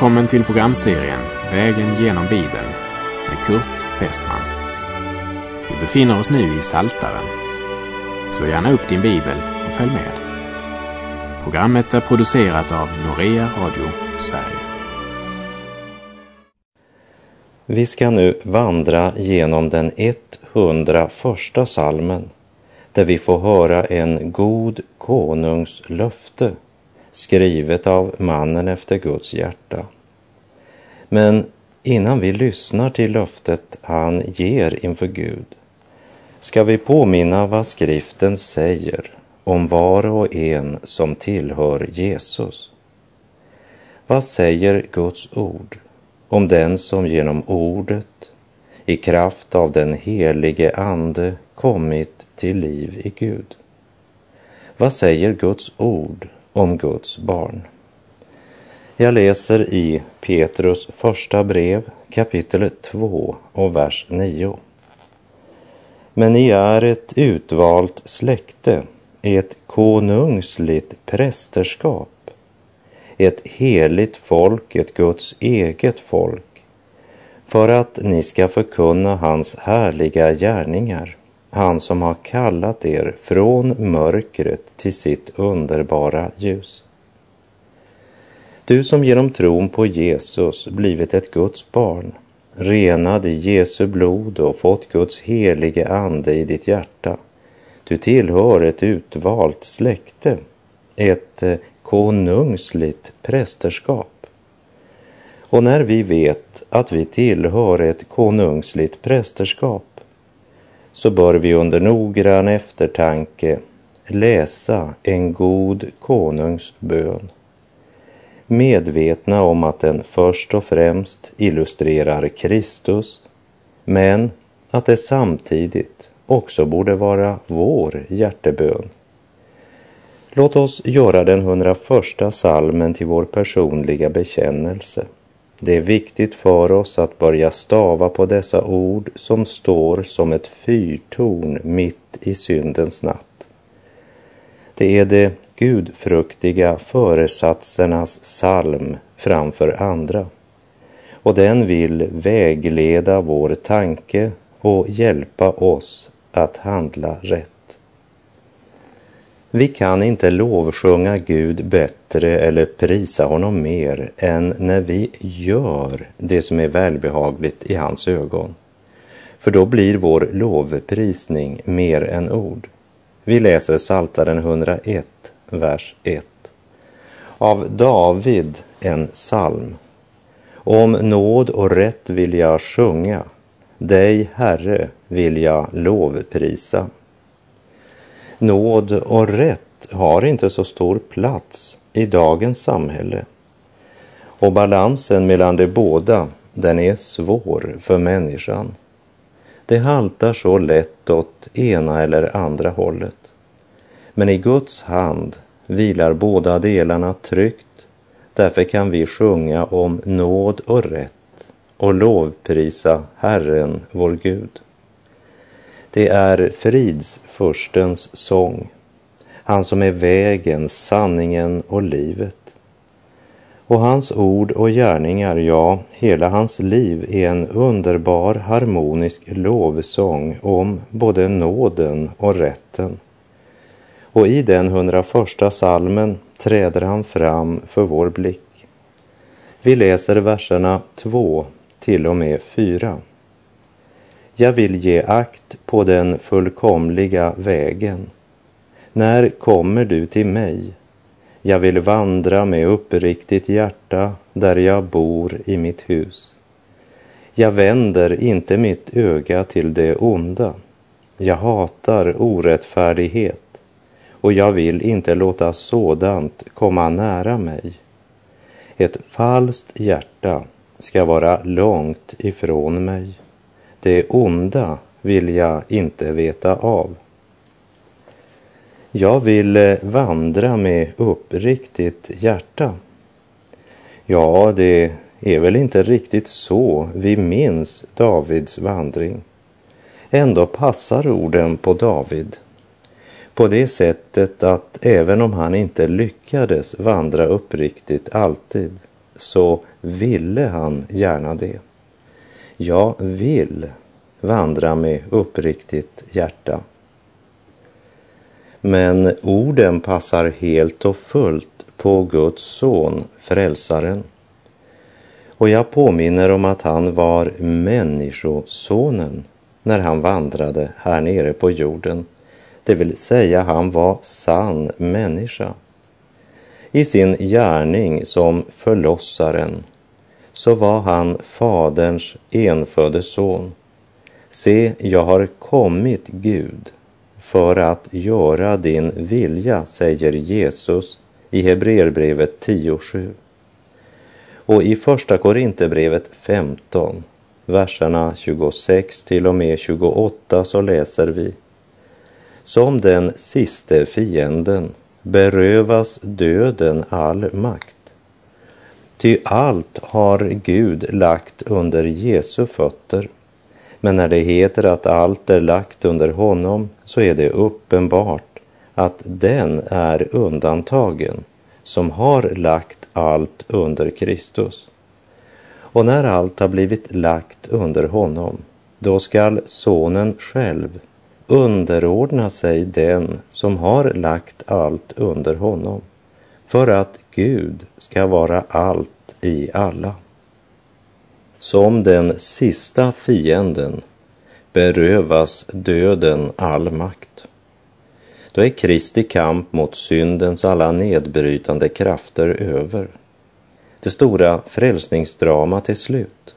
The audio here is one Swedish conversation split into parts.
Välkommen till programserien Vägen genom Bibeln med Kurt Westman. Vi befinner oss nu i Saltaren. Slå gärna upp din bibel och följ med. Programmet är producerat av Norea Radio Sverige. Vi ska nu vandra genom den 101 salmen där vi får höra en god konungs löfte skrivet av mannen efter Guds hjärta. Men innan vi lyssnar till löftet han ger inför Gud ska vi påminna vad skriften säger om var och en som tillhör Jesus. Vad säger Guds ord om den som genom ordet i kraft av den helige Ande kommit till liv i Gud? Vad säger Guds ord om Guds barn. Jag läser i Petrus första brev kapitel 2 och vers 9. Men ni är ett utvalt släkte, ett konungsligt prästerskap, ett heligt folk, ett Guds eget folk, för att ni ska förkunna hans härliga gärningar han som har kallat er från mörkret till sitt underbara ljus. Du som genom tron på Jesus blivit ett Guds barn, renad i Jesu blod och fått Guds helige ande i ditt hjärta. Du tillhör ett utvalt släkte, ett eh, konungsligt prästerskap. Och när vi vet att vi tillhör ett konungsligt prästerskap så bör vi under noggrann eftertanke läsa en god konungs bön. Medvetna om att den först och främst illustrerar Kristus, men att det samtidigt också borde vara vår hjärtebön. Låt oss göra den 101 salmen till vår personliga bekännelse det är viktigt för oss att börja stava på dessa ord som står som ett fyrtorn mitt i syndens natt. Det är de gudfruktiga föresatsernas psalm framför andra och den vill vägleda vår tanke och hjälpa oss att handla rätt. Vi kan inte lovsjunga Gud bättre eller prisa honom mer än när vi gör det som är välbehagligt i hans ögon. För då blir vår lovprisning mer än ord. Vi läser Saltaren 101, vers 1. Av David en psalm. Om nåd och rätt vill jag sjunga, dig, Herre, vill jag lovprisa. Nåd och rätt har inte så stor plats i dagens samhälle. Och balansen mellan de båda, den är svår för människan. Det haltar så lätt åt ena eller andra hållet. Men i Guds hand vilar båda delarna tryggt. Därför kan vi sjunga om nåd och rätt och lovprisa Herren, vår Gud. Det är fridsfurstens sång, han som är vägen, sanningen och livet. Och hans ord och gärningar, ja, hela hans liv är en underbar harmonisk lovsång om både nåden och rätten. Och i den 101 salmen träder han fram för vår blick. Vi läser verserna 2 till och med 4. Jag vill ge akt på den fullkomliga vägen. När kommer du till mig? Jag vill vandra med uppriktigt hjärta där jag bor i mitt hus. Jag vänder inte mitt öga till det onda. Jag hatar orättfärdighet och jag vill inte låta sådant komma nära mig. Ett falskt hjärta ska vara långt ifrån mig. Det onda vill jag inte veta av. Jag vill eh, vandra med uppriktigt hjärta. Ja, det är väl inte riktigt så vi minns Davids vandring. Ändå passar orden på David på det sättet att även om han inte lyckades vandra uppriktigt alltid så ville han gärna det. Jag vill vandra med uppriktigt hjärta. Men orden passar helt och fullt på Guds son, frälsaren. Och jag påminner om att han var människosonen när han vandrade här nere på jorden. Det vill säga, han var sann människa. I sin gärning som förlossaren så var han Faderns enfödde son. Se, jag har kommit, Gud, för att göra din vilja, säger Jesus i Hebreerbrevet 10.7. Och i Första Korinthierbrevet 15, verserna 26 till och med 28 så läser vi. Som den siste fienden berövas döden all makt. Ty allt har Gud lagt under Jesu fötter. Men när det heter att allt är lagt under honom så är det uppenbart att den är undantagen som har lagt allt under Kristus. Och när allt har blivit lagt under honom, då skall sonen själv underordna sig den som har lagt allt under honom, för att Gud ska vara allt i alla. Som den sista fienden berövas döden all makt. Då är Kristi kamp mot syndens alla nedbrytande krafter över. Det stora frälsningsdramat är slut.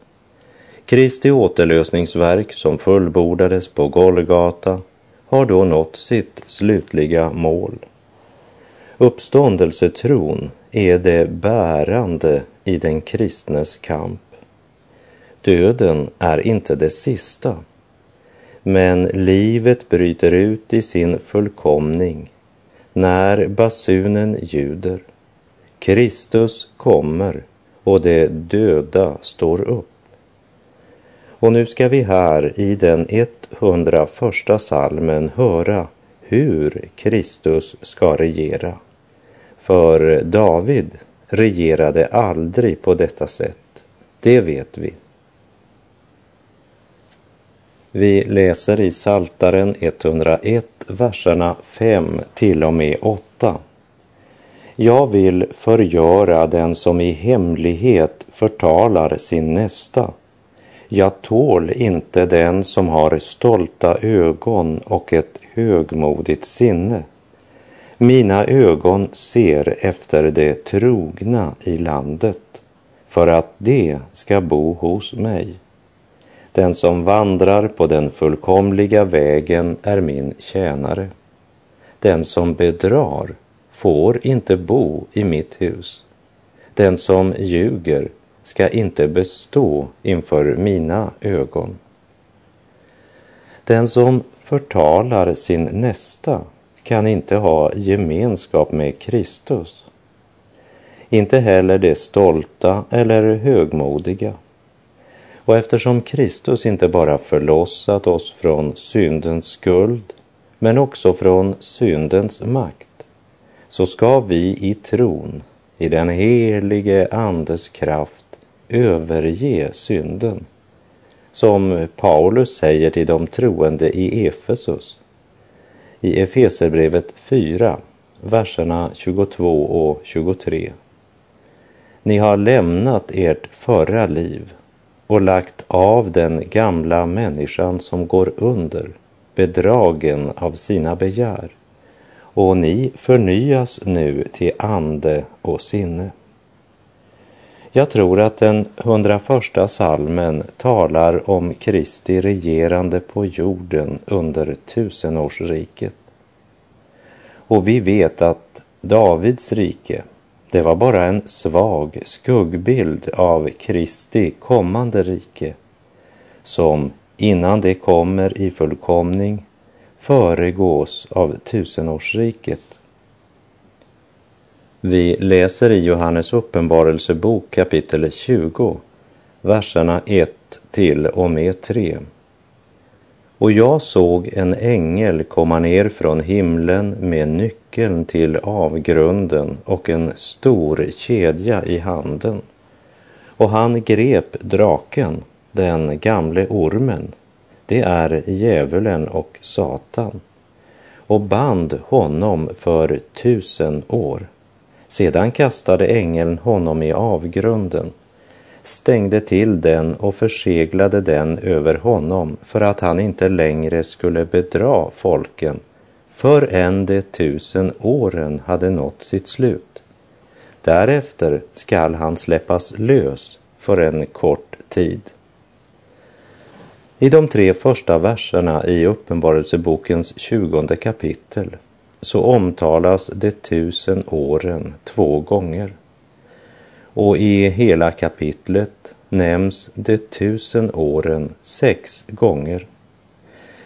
Kristi återlösningsverk som fullbordades på Golgata har då nått sitt slutliga mål. Uppståndelsetron är det bärande i den kristnes kamp. Döden är inte det sista, men livet bryter ut i sin fullkomning när basunen ljuder. Kristus kommer och de döda står upp. Och nu ska vi här i den 101 salmen höra hur Kristus ska regera. För David regerade aldrig på detta sätt, det vet vi. Vi läser i Saltaren 101, verserna 5 till och med 8. Jag vill förgöra den som i hemlighet förtalar sin nästa. Jag tål inte den som har stolta ögon och ett högmodigt sinne. Mina ögon ser efter det trogna i landet för att det ska bo hos mig. Den som vandrar på den fullkomliga vägen är min tjänare. Den som bedrar får inte bo i mitt hus. Den som ljuger ska inte bestå inför mina ögon. Den som förtalar sin nästa kan inte ha gemenskap med Kristus. Inte heller det stolta eller högmodiga. Och eftersom Kristus inte bara förlossat oss från syndens skuld, men också från syndens makt, så ska vi i tron, i den helige Andes kraft, överge synden. Som Paulus säger till de troende i Efesus i Efeserbrevet 4, verserna 22 och 23. Ni har lämnat ert förra liv och lagt av den gamla människan som går under, bedragen av sina begär. Och ni förnyas nu till ande och sinne. Jag tror att den 101 salmen talar om Kristi regerande på jorden under tusenårsriket. Och vi vet att Davids rike, det var bara en svag skuggbild av Kristi kommande rike, som innan det kommer i fullkomning föregås av tusenårsriket. Vi läser i Johannes uppenbarelsebok kapitel 20, verserna 1 till och med 3. Och jag såg en ängel komma ner från himlen med nyckeln till avgrunden och en stor kedja i handen. Och han grep draken, den gamle ormen, det är djävulen och Satan, och band honom för tusen år. Sedan kastade ängeln honom i avgrunden, stängde till den och förseglade den över honom för att han inte längre skulle bedra folken förrän de tusen åren hade nått sitt slut. Därefter skall han släppas lös för en kort tid. I de tre första verserna i Uppenbarelsebokens tjugonde kapitel så omtalas de tusen åren två gånger. Och i hela kapitlet nämns de tusen åren sex gånger.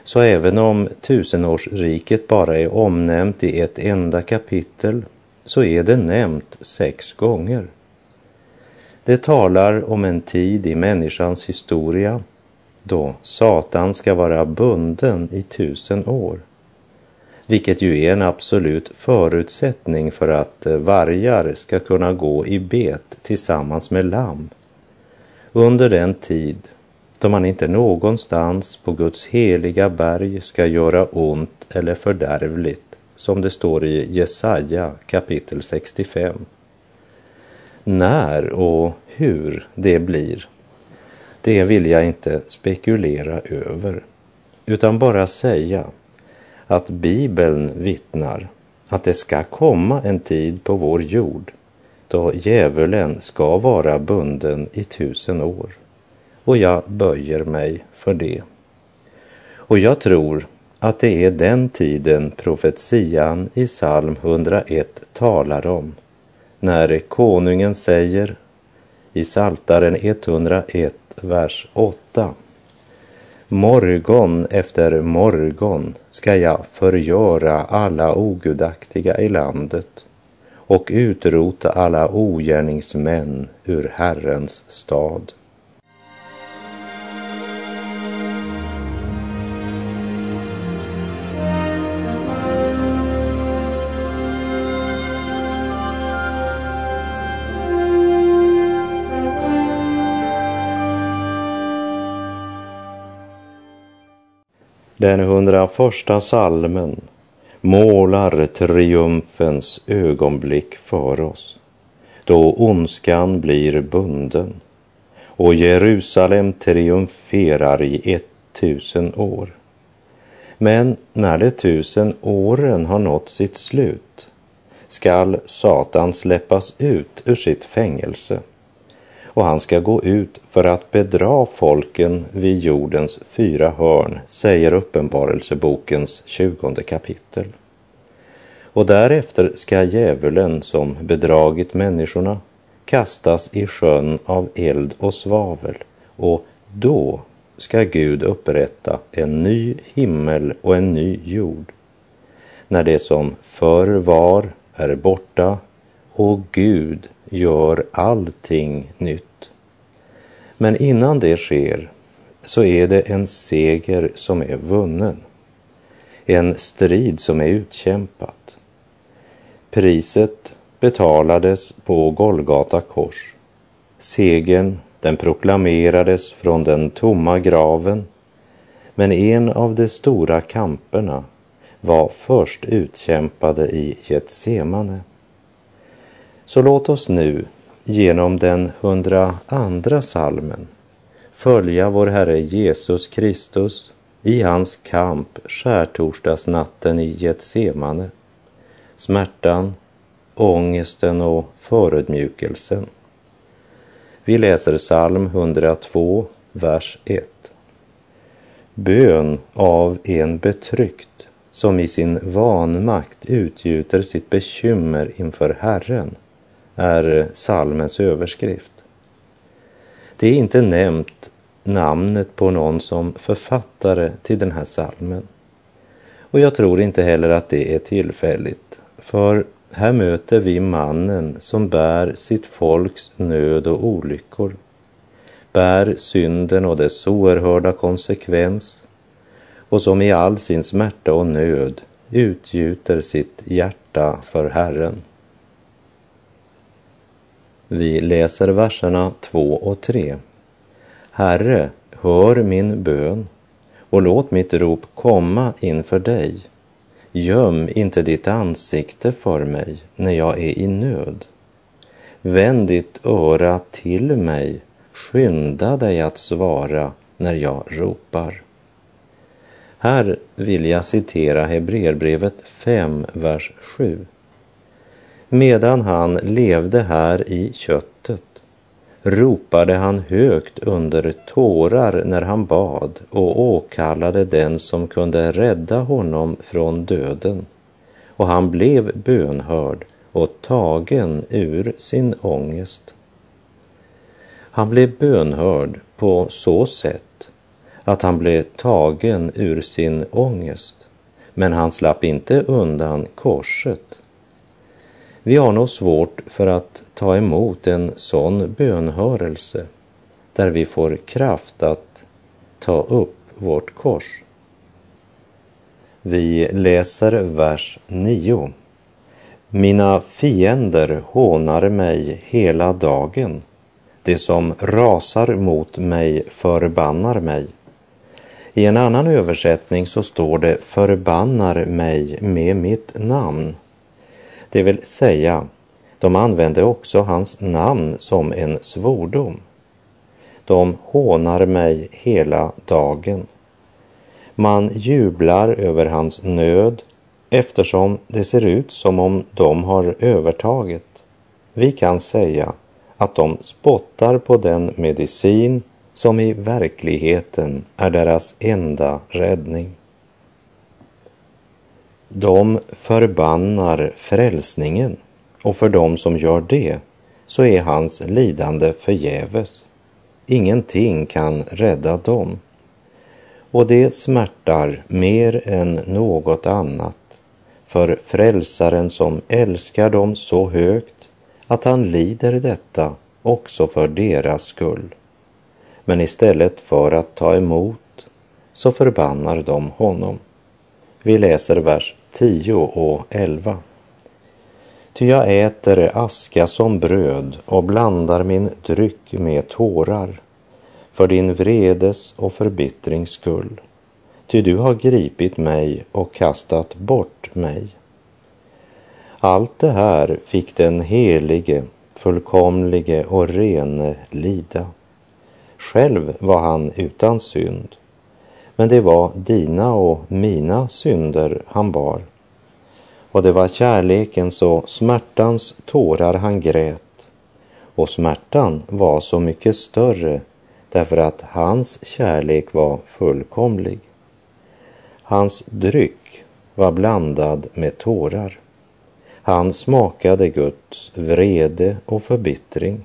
Så även om tusenårsriket bara är omnämnt i ett enda kapitel så är det nämnt sex gånger. Det talar om en tid i människans historia då Satan ska vara bunden i tusen år. Vilket ju är en absolut förutsättning för att eh, vargar ska kunna gå i bet tillsammans med lamm. Under den tid då man inte någonstans på Guds heliga berg ska göra ont eller fördärvligt, som det står i Jesaja kapitel 65. När och hur det blir det vill jag inte spekulera över, utan bara säga att Bibeln vittnar att det ska komma en tid på vår jord då djävulen ska vara bunden i tusen år. Och jag böjer mig för det. Och jag tror att det är den tiden profetian i psalm 101 talar om, när konungen säger i Saltaren 101 vers 8. Morgon efter morgon ska jag förgöra alla ogudaktiga i landet och utrota alla ogärningsmän ur Herrens stad. Den hundraförsta salmen målar triumfens ögonblick för oss, då ondskan blir bunden och Jerusalem triumferar i ett tusen år. Men när de tusen åren har nått sitt slut skall Satan släppas ut ur sitt fängelse och han ska gå ut för att bedra folken vid jordens fyra hörn, säger Uppenbarelsebokens tjugonde kapitel. Och därefter ska djävulen som bedragit människorna kastas i sjön av eld och svavel och då ska Gud upprätta en ny himmel och en ny jord. När det som förr var är borta och Gud gör allting nytt. Men innan det sker så är det en seger som är vunnen. En strid som är utkämpat. Priset betalades på Golgata kors. Segern, den proklamerades från den tomma graven. Men en av de stora kamperna var först utkämpade i Getsemane. Så låt oss nu genom den 102 salmen följa vår Herre Jesus Kristus i hans kamp skärtorsdagsnatten i Getsemane, smärtan, ångesten och förödmjukelsen. Vi läser psalm 102, vers 1. Bön av en betryckt som i sin vanmakt utgjuter sitt bekymmer inför Herren är salmens överskrift. Det är inte nämnt namnet på någon som författare till den här salmen. Och jag tror inte heller att det är tillfälligt, för här möter vi mannen som bär sitt folks nöd och olyckor, bär synden och dess oerhörda konsekvens och som i all sin smärta och nöd utgjuter sitt hjärta för Herren. Vi läser verserna 2 och 3. Herre, hör min bön och låt mitt rop komma inför dig. Göm inte ditt ansikte för mig när jag är i nöd. Vänd ditt öra till mig, skynda dig att svara när jag ropar. Här vill jag citera Hebreerbrevet 5, vers 7. Medan han levde här i köttet ropade han högt under tårar när han bad och åkallade den som kunde rädda honom från döden. Och han blev bönhörd och tagen ur sin ångest. Han blev bönhörd på så sätt att han blev tagen ur sin ångest, men han slapp inte undan korset. Vi har nog svårt för att ta emot en sån bönhörelse där vi får kraft att ta upp vårt kors. Vi läser vers 9. Mina fiender hånar mig hela dagen. Det som rasar mot mig förbannar mig. I en annan översättning så står det förbannar mig med mitt namn. Det vill säga, de använder också hans namn som en svordom. De hånar mig hela dagen. Man jublar över hans nöd eftersom det ser ut som om de har övertaget. Vi kan säga att de spottar på den medicin som i verkligheten är deras enda räddning. De förbannar frälsningen och för dem som gör det så är hans lidande förgäves. Ingenting kan rädda dem. Och det smärtar mer än något annat för frälsaren som älskar dem så högt att han lider detta också för deras skull. Men istället för att ta emot så förbannar de honom. Vi läser vers 10 och 11. Ty jag äter aska som bröd och blandar min dryck med tårar för din vredes och förbittrings skull. Ty du har gripit mig och kastat bort mig. Allt det här fick den helige, fullkomlige och rene lida. Själv var han utan synd men det var dina och mina synder han bar. Och det var kärlekens och smärtans tårar han grät. Och smärtan var så mycket större därför att hans kärlek var fullkomlig. Hans dryck var blandad med tårar. Han smakade Guds vrede och förbittring.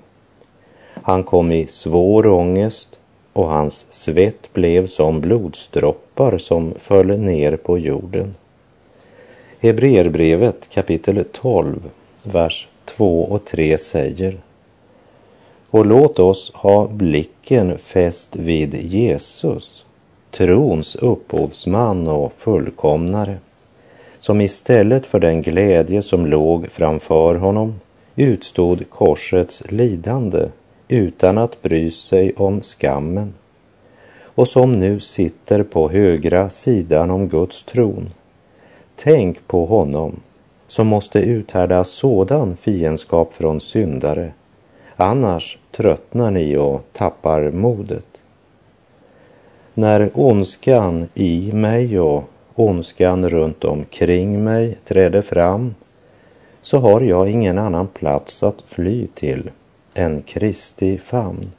Han kom i svår ångest och hans svett blev som blodsdroppar som föll ner på jorden. Hebreerbrevet kapitel 12, vers 2 och 3 säger Och låt oss ha blicken fäst vid Jesus, trons upphovsman och fullkomnare, som istället för den glädje som låg framför honom utstod korsets lidande utan att bry sig om skammen och som nu sitter på högra sidan om Guds tron. Tänk på honom som måste uthärda sådan fiendskap från syndare, annars tröttnar ni och tappar modet. När ondskan i mig och ondskan runt omkring mig träder fram så har jag ingen annan plats att fly till en Kristi famn.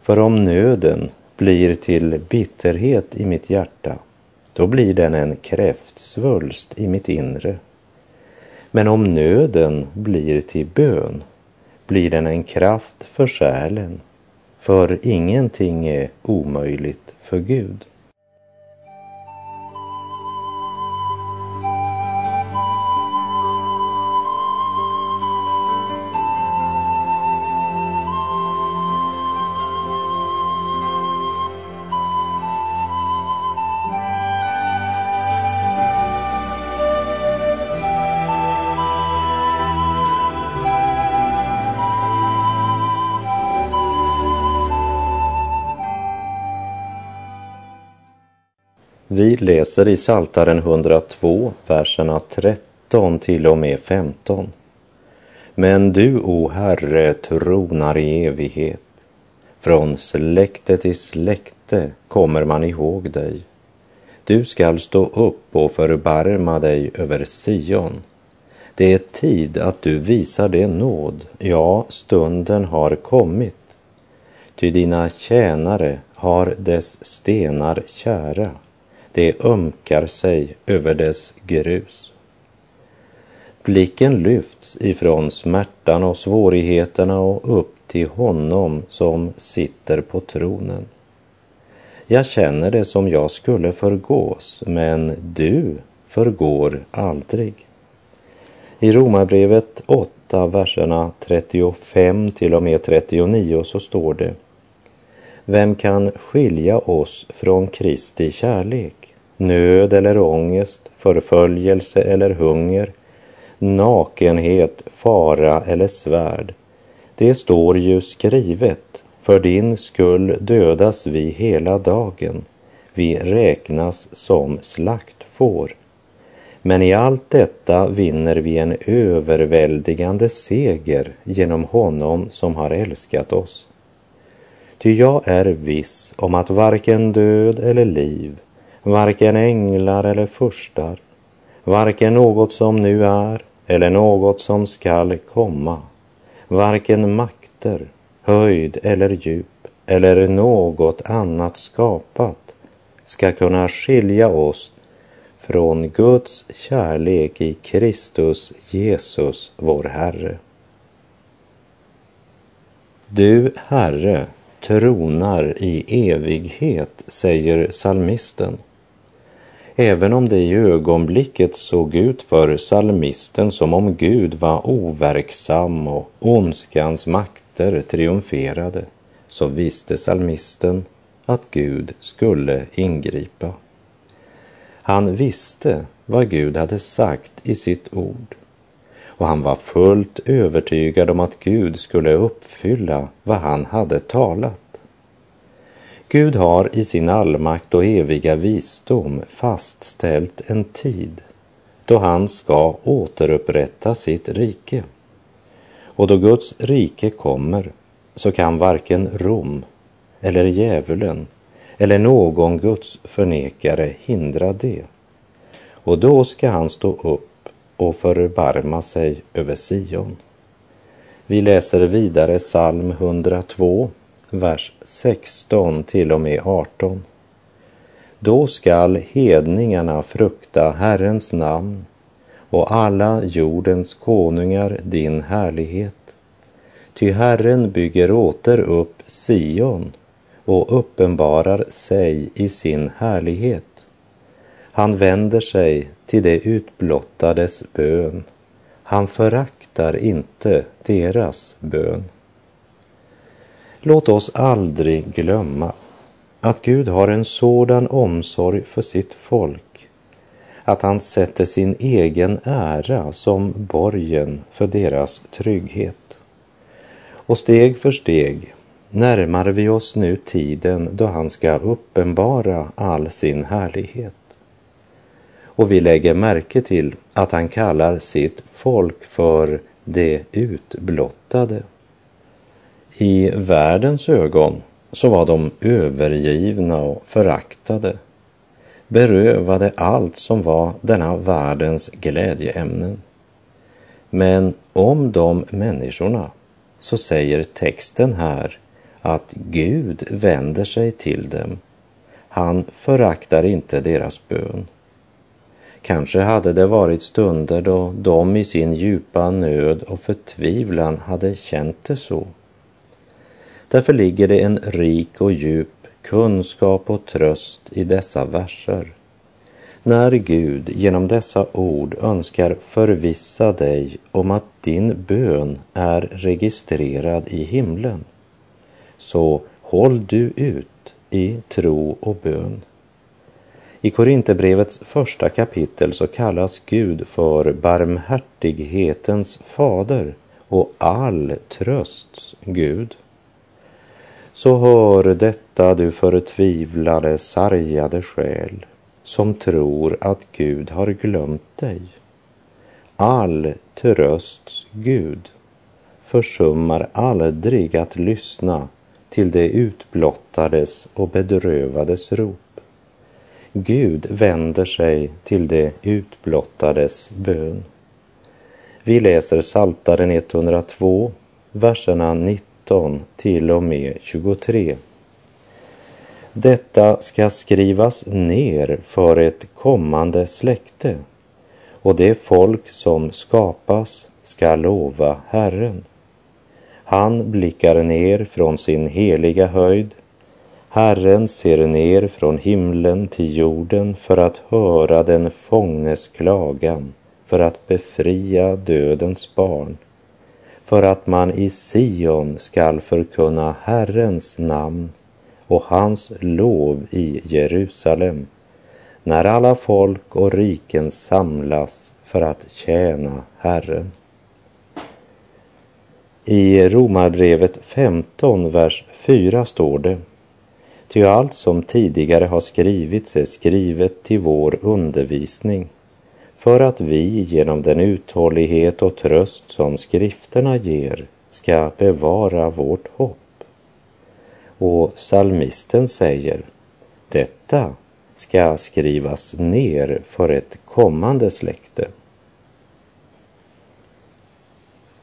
För om nöden blir till bitterhet i mitt hjärta, då blir den en kräftsvulst i mitt inre. Men om nöden blir till bön, blir den en kraft för själen, för ingenting är omöjligt för Gud. Vi läser i Saltaren 102, verserna 13 till och med 15. Men du, o Herre, tronar i evighet. Från släkte till släkte kommer man ihåg dig. Du skall stå upp och förbarma dig över Sion. Det är tid att du visar det nåd, ja, stunden har kommit. Ty dina tjänare har dess stenar kära, det ömkar sig över dess grus. Blicken lyfts ifrån smärtan och svårigheterna och upp till honom som sitter på tronen. Jag känner det som jag skulle förgås, men du förgår aldrig. I Romarbrevet 8, verserna 35 till och med 39 så står det Vem kan skilja oss från Kristi kärlek? Nöd eller ångest, förföljelse eller hunger, nakenhet, fara eller svärd. Det står ju skrivet, för din skull dödas vi hela dagen, vi räknas som slaktfår. Men i allt detta vinner vi en överväldigande seger genom honom som har älskat oss. Ty jag är viss om att varken död eller liv, varken änglar eller furstar, varken något som nu är eller något som skall komma, varken makter, höjd eller djup eller något annat skapat ska kunna skilja oss från Guds kärlek i Kristus Jesus, vår Herre. Du, Herre, tronar i evighet, säger salmisten. Även om det i ögonblicket såg ut för salmisten som om Gud var overksam och ondskans makter triumferade, så visste salmisten att Gud skulle ingripa. Han visste vad Gud hade sagt i sitt ord och han var fullt övertygad om att Gud skulle uppfylla vad han hade talat. Gud har i sin allmakt och eviga visdom fastställt en tid då han ska återupprätta sitt rike. Och då Guds rike kommer så kan varken Rom eller djävulen eller någon Guds förnekare hindra det. Och då ska han stå upp och förbarma sig över Sion. Vi läser vidare psalm 102, vers 16 till och med 18. Då skall hedningarna frukta Herrens namn och alla jordens konungar din härlighet. Ty Herren bygger åter upp Sion och uppenbarar sig i sin härlighet. Han vänder sig till det utblottades bön. Han föraktar inte deras bön. Låt oss aldrig glömma att Gud har en sådan omsorg för sitt folk att han sätter sin egen ära som borgen för deras trygghet. Och steg för steg närmar vi oss nu tiden då han ska uppenbara all sin härlighet. Och vi lägger märke till att han kallar sitt folk för det utblottade. I världens ögon så var de övergivna och föraktade, berövade allt som var denna världens glädjeämnen. Men om de människorna så säger texten här att Gud vänder sig till dem. Han föraktar inte deras bön. Kanske hade det varit stunder då de i sin djupa nöd och förtvivlan hade känt det så. Därför ligger det en rik och djup kunskap och tröst i dessa verser. När Gud genom dessa ord önskar förvissa dig om att din bön är registrerad i himlen så håll du ut i tro och bön. I Korinthierbrevets första kapitel så kallas Gud för barmhärtighetens fader och all trösts Gud. Så hör detta du förtvivlade, sargade själ. som tror att Gud har glömt dig. All trösts Gud försummar aldrig att lyssna till det utblottades och bedrövades rop. Gud vänder sig till det utblottades bön. Vi läser Saltaren 102, verserna 19 till och med 23. Detta ska skrivas ner för ett kommande släkte och det folk som skapas ska lova Herren. Han blickar ner från sin heliga höjd. Herren ser ner från himlen till jorden för att höra den fångnes klagan, för att befria dödens barn, för att man i Sion skall förkunna Herrens namn och hans lov i Jerusalem, när alla folk och riken samlas för att tjäna Herren. I Romarbrevet 15, vers 4 står det Ty allt som tidigare har skrivits är skrivet till vår undervisning för att vi genom den uthållighet och tröst som skrifterna ger ska bevara vårt hopp. Och salmisten säger detta ska skrivas ner för ett kommande släkte.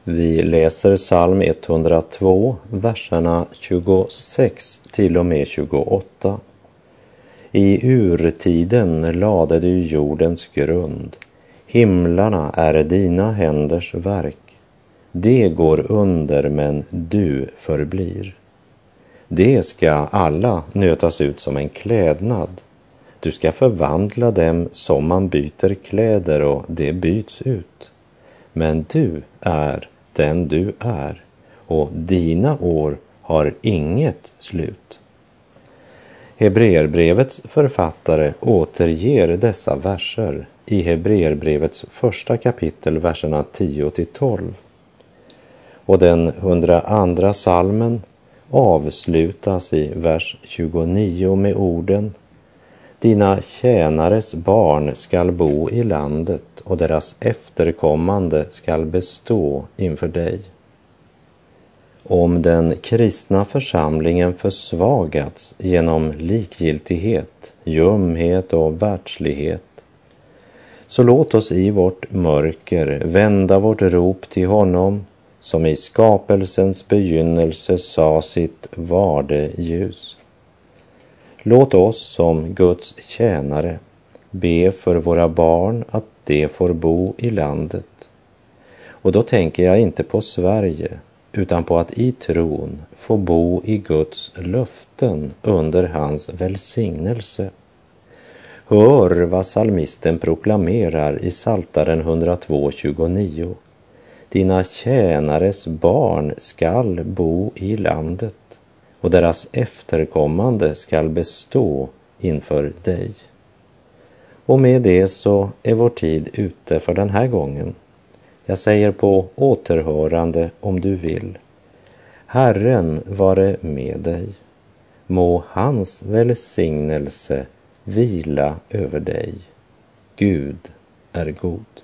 Vi läser psalm 102, verserna 26 till och med 28. I urtiden lade du jordens grund. Himlarna är dina händers verk. Det går under, men du förblir. Det ska alla nötas ut som en klädnad. Du ska förvandla dem som man byter kläder och det byts ut. Men du är den du är och dina år har inget slut. Hebreerbrevets författare återger dessa verser i Hebreerbrevets första kapitel, verserna 10 till 12. Och den 102 salmen avslutas i vers 29 med orden Dina tjänares barn skall bo i landet och deras efterkommande skall bestå inför dig. Om den kristna församlingen försvagats genom likgiltighet, ljumhet och världslighet, så låt oss i vårt mörker vända vårt rop till honom som i skapelsens begynnelse sa sitt varde ljus. Låt oss som Guds tjänare be för våra barn att de får bo i landet. Och då tänker jag inte på Sverige utan på att i tron få bo i Guds löften under hans välsignelse. Hör vad salmisten proklamerar i Saltaren 102.29. Dina tjänares barn skall bo i landet och deras efterkommande skall bestå inför dig. Och med det så är vår tid ute för den här gången. Jag säger på återhörande om du vill. Herren vare med dig. Må hans välsignelse vila över dig. Gud är god.